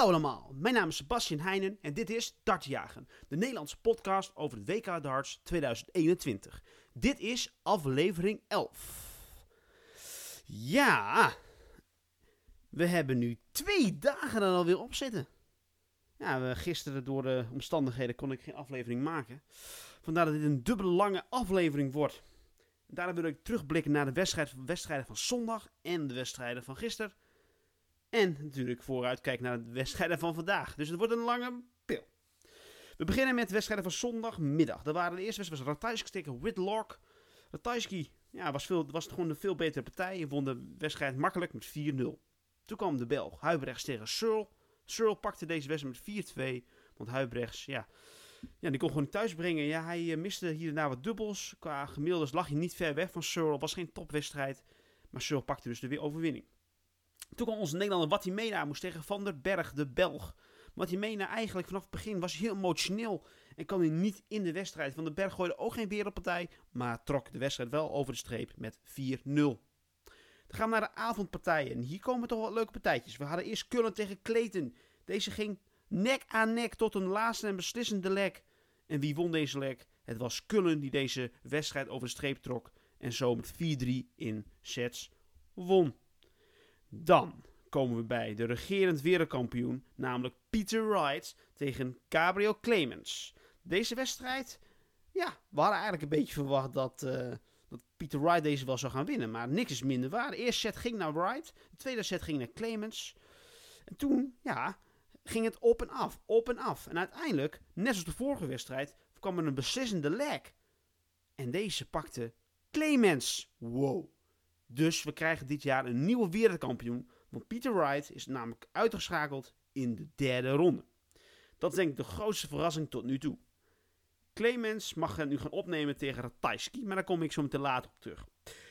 Hallo allemaal, mijn naam is Sebastian Heijnen en dit is Dartjagen, de Nederlandse podcast over het WK Darts 2021. Dit is aflevering 11. Ja, we hebben nu twee dagen er alweer op zitten. Ja, we, gisteren door de omstandigheden kon ik geen aflevering maken. Vandaar dat dit een dubbele lange aflevering wordt. Daarna wil ik terugblikken naar de wedstrijd, wedstrijden van zondag en de wedstrijden van gisteren. En natuurlijk vooruitkijken naar de wedstrijden van vandaag. Dus het wordt een lange pil. We beginnen met de wedstrijden van zondagmiddag. Dat waren de eerste wedstrijd was Ratajski tegen Whitlock. Ratajski ja, was, veel, was gewoon een veel betere partij. Hij won de wedstrijd makkelijk met 4-0. Toen kwam de Belg Huibrechts tegen Searle. Searle pakte deze wedstrijd met 4-2. Want Huibrechts, ja, ja, die kon gewoon niet thuis brengen. Ja, hij eh, miste hier en daar wat dubbels. Qua gemiddeldes lag hij niet ver weg van Searle. was geen topwedstrijd. Maar Searle pakte dus de overwinning. Toen kwam onze Nederlander Watimena, moest tegen Van der Berg, de Belg. Watimena eigenlijk vanaf het begin was heel emotioneel en kwam hij niet in de wedstrijd. Van der Berg gooide ook geen wereldpartij, maar trok de wedstrijd wel over de streep met 4-0. Dan gaan we naar de avondpartijen. En hier komen toch wel leuke partijtjes. We hadden eerst Kullen tegen Kleten. Deze ging nek aan nek tot een laatste en beslissende lek. En wie won deze lek? Het was Kullen die deze wedstrijd over de streep trok. En zo met 4-3 in sets won. Dan komen we bij de regerend wereldkampioen, namelijk Peter Wright tegen Gabriel Clemens. Deze wedstrijd, ja, we hadden eigenlijk een beetje verwacht dat, uh, dat Peter Wright deze wel zou gaan winnen. Maar niks is minder waar. De eerste set ging naar Wright, de tweede set ging naar Clemens. En toen, ja, ging het op en af, op en af. En uiteindelijk, net zoals de vorige wedstrijd, kwam er een beslissende leg. En deze pakte Clemens. Wow. Dus we krijgen dit jaar een nieuwe wereldkampioen. Want Peter Wright is namelijk uitgeschakeld in de derde ronde. Dat is denk ik de grootste verrassing tot nu toe. Clemens mag nu gaan opnemen tegen Ratajski, maar daar kom ik zo meteen later op terug.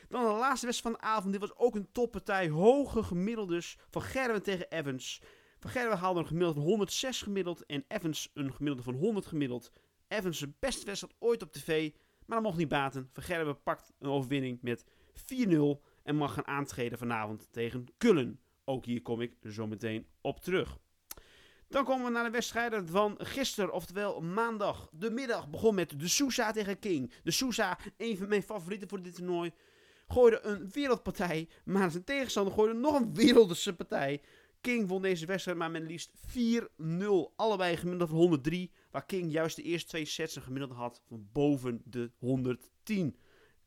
Dan de laatste wedstrijd van de avond. Dit was ook een toppartij. Hoge gemiddeldes van Gerwen tegen Evans. Van Gerwen haalde een gemiddelde van 106 gemiddeld en Evans een gemiddelde van 100 gemiddeld. Evans de beste wedstrijd ooit op tv, maar dat mocht niet baten. Van Gerwen pakt een overwinning met 4-0 en mag gaan aantreden vanavond tegen Kullen. Ook hier kom ik zo meteen op terug. Dan komen we naar de wedstrijden van gisteren, oftewel maandag. De middag begon met de Sousa tegen King. De Sousa, een van mijn favorieten voor dit toernooi, gooide een wereldpartij. Maar zijn tegenstander gooide nog een wereldse partij. King won deze wedstrijd maar met liefst 4-0. Allebei gemiddeld van 103. Waar King juist de eerste twee sets een gemiddelde had van boven de 110.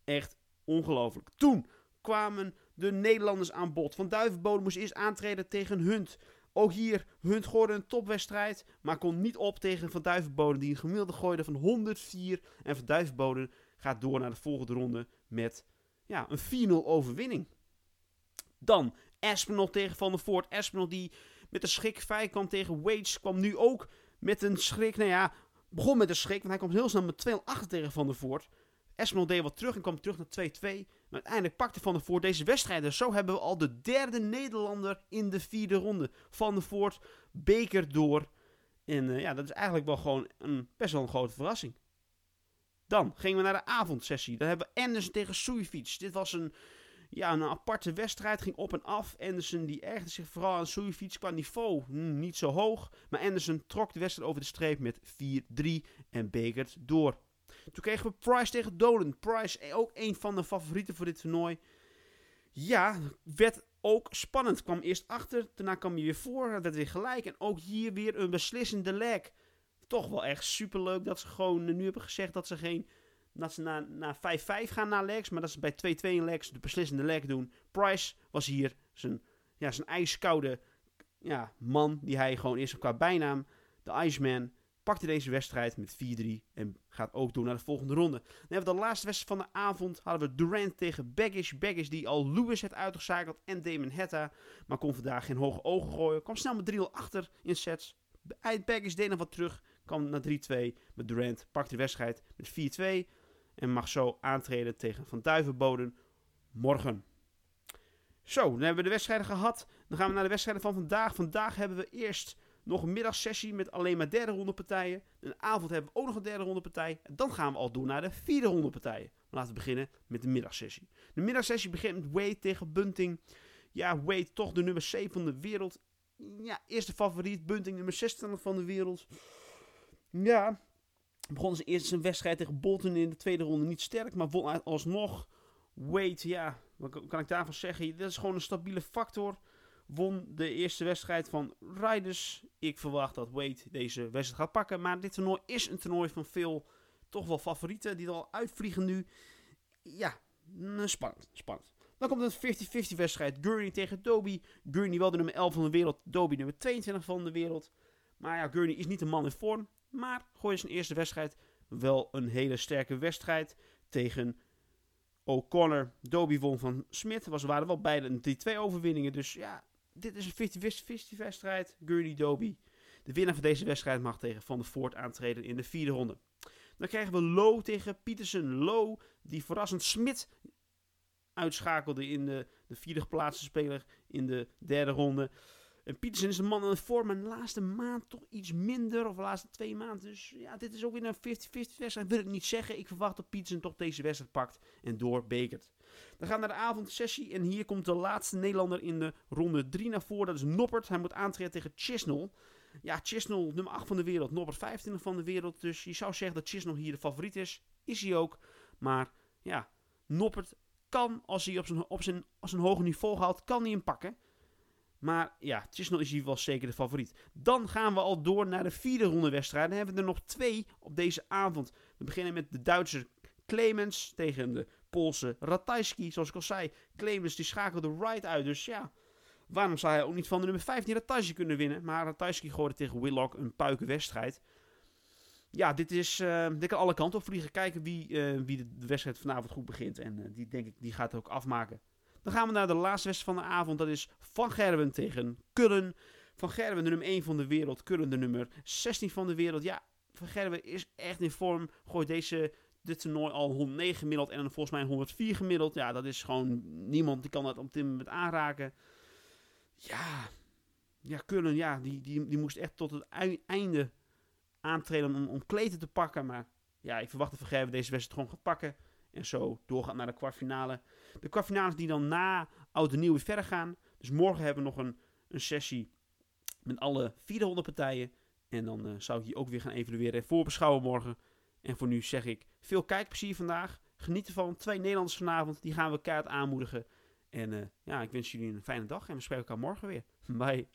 Echt ongelooflijk. Toen kwamen de Nederlanders aan bod. Van Duivenbode moest eerst aantreden tegen Hunt. Ook hier, Hunt gooide een topwedstrijd, maar kon niet op tegen Van Duivenbode, die een gemiddelde gooide van 104. En Van Duivenbode gaat door naar de volgende ronde met ja, een 4-0 overwinning. Dan Espinol tegen Van der Voort. Espinol die met een schrik vrij kwam tegen Waits, kwam nu ook met een schrik. Nou ja, begon met een schrik, want hij komt heel snel met 2 achter tegen Van der Voort. Espinol deed wat terug en kwam terug naar 2-2. Maar uiteindelijk pakte Van der Voort deze wedstrijden. Zo hebben we al de derde Nederlander in de vierde ronde. Van der Voort, beker door. En uh, ja, dat is eigenlijk wel gewoon een, best wel een grote verrassing. Dan gingen we naar de avondsessie. Dan hebben we Anderson tegen Suifiets. Dit was een, ja, een aparte wedstrijd. Ging op en af. Anderson die ergde zich vooral aan Suifiets qua niveau. Hm, niet zo hoog. Maar Anderson trok de wedstrijd over de streep met 4-3 en bekert door. Toen kregen we Price tegen Dolan. Price, eh, ook een van de favorieten voor dit toernooi. Ja, werd ook spannend. Kwam eerst achter, daarna kwam hij weer voor. Werd weer gelijk. En ook hier weer een beslissende leg. Toch wel echt superleuk dat ze gewoon nu hebben gezegd dat ze geen... Dat ze naar, naar 5-5 gaan naar legs. Maar dat ze bij 2-2 in legs de beslissende leg doen. Price was hier zijn, ja, zijn ijskoude ja, man. Die hij gewoon is qua bijnaam. De Iceman pakte deze wedstrijd met 4-3 en gaat ook door naar de volgende ronde. Dan hebben we de laatste wedstrijd van de avond. Hadden we Durant tegen Baggish. Baggish die al Lewis heeft uitgezakeld en Damon Hetta. Maar kon vandaag geen hoge ogen gooien. Kwam snel met 3-0 achter in sets. Baggish deed nog wat terug. Kwam naar 3-2. Met Durant pakte de wedstrijd met 4-2. En mag zo aantreden tegen Van Duivenboden morgen. Zo, dan hebben we de wedstrijden gehad. Dan gaan we naar de wedstrijden van vandaag. Vandaag hebben we eerst nog een middagsessie met alleen maar derde ronde partijen. Een avond hebben we ook nog een derde ronde partij. En dan gaan we al door naar de vierde ronde partijen. Maar laten we beginnen met de middagsessie. De middagsessie begint met Wade tegen Bunting. Ja, Wade toch de nummer 7 van de wereld. ja, eerste favoriet. Bunting nummer 26 van de wereld. Ja, begon zijn eerste zijn wedstrijd tegen Bolton in de tweede ronde niet sterk, maar won alsnog. Wade, ja, wat kan ik daarvan zeggen? Dat is gewoon een stabiele factor. Won de eerste wedstrijd van Riders. Ik verwacht dat Wade deze wedstrijd gaat pakken. Maar dit toernooi is een toernooi van veel toch wel favorieten die er al uitvliegen nu. Ja, mm, spannend, spannend. Dan komt een 50-50 wedstrijd. Gurney tegen Doby. Gurney wel de nummer 11 van de wereld. Doby nummer 22 van de wereld. Maar ja, Gurney is niet een man in vorm. Maar gooi zijn eerste wedstrijd wel een hele sterke wedstrijd tegen O'Connor. Doby won van Smit. Was, waren wel beide die twee overwinningen. Dus ja, dit is een 50-50 wedstrijd. Gurney, Doby. De winnaar van deze wedstrijd mag tegen Van der Voort aantreden in de vierde ronde. Dan krijgen we Low tegen Pietersen. Low, die verrassend Smit uitschakelde in de, de vierde geplaatste speler in de derde ronde. En Pietersen is een man in vorm, maar de laatste maand toch iets minder, of de laatste twee maanden. Dus ja, dit is ook weer een 50-50 wedstrijd. Wil ik niet zeggen. Ik verwacht dat Pietersen toch deze wedstrijd pakt en doorbekert. Dan gaan naar de avondsessie en hier komt de laatste Nederlander in de ronde 3 naar voren. Dat is Noppert. Hij moet aantreden tegen Chisnell. Ja, Chisnell, nummer 8 van de wereld. Noppert 25 van de wereld. Dus je zou zeggen dat Chisnell hier de favoriet is. Is hij ook. Maar ja, Noppert kan, als hij op zijn, op zijn, op zijn hoge niveau haalt, kan hij hem pakken. Maar ja, Chisnell is hier wel zeker de favoriet. Dan gaan we al door naar de vierde ronde wedstrijd. Dan hebben we er nog twee op deze avond. We beginnen met de Duitse Clemens tegen de Poolse Ratajski. Zoals ik al zei, Clemens die schakelde right uit. Dus ja, waarom zou hij ook niet van de nummer 15 Ratajski kunnen winnen? Maar Ratajski gooide tegen Willock een puikenwedstrijd. Ja, dit, is, uh, dit kan alle kanten op vliegen. Kijken wie, uh, wie de wedstrijd vanavond goed begint. En uh, die denk ik, die gaat het ook afmaken. Dan gaan we naar de laatste wedstrijd van de avond. Dat is Van Gerwen tegen Kullen. Van Gerwen de nummer 1 van de wereld. Kullen de nummer 16 van de wereld. Ja, Van Gerwen is echt in vorm. Gooit deze, dit toernooi al 109 gemiddeld en volgens mij 104 gemiddeld. Ja, dat is gewoon niemand die kan dat op dit moment aanraken. Ja, ja Kullen, ja, die, die, die moest echt tot het einde aantreden om, om kleten te pakken. Maar ja, ik verwacht Van Gerwen deze wedstrijd gewoon gaat pakken. En zo doorgaat naar de kwartfinale. De kwartfinales die dan na Oud en Nieuw weer verder gaan. Dus morgen hebben we nog een, een sessie met alle 400 partijen. En dan uh, zou ik die ook weer gaan evalueren en voorbeschouwen morgen. En voor nu zeg ik veel kijkplezier vandaag. Geniet ervan. Twee Nederlanders vanavond. Die gaan we kaart aanmoedigen. En uh, ja, ik wens jullie een fijne dag. En we spreken elkaar morgen weer. Bye.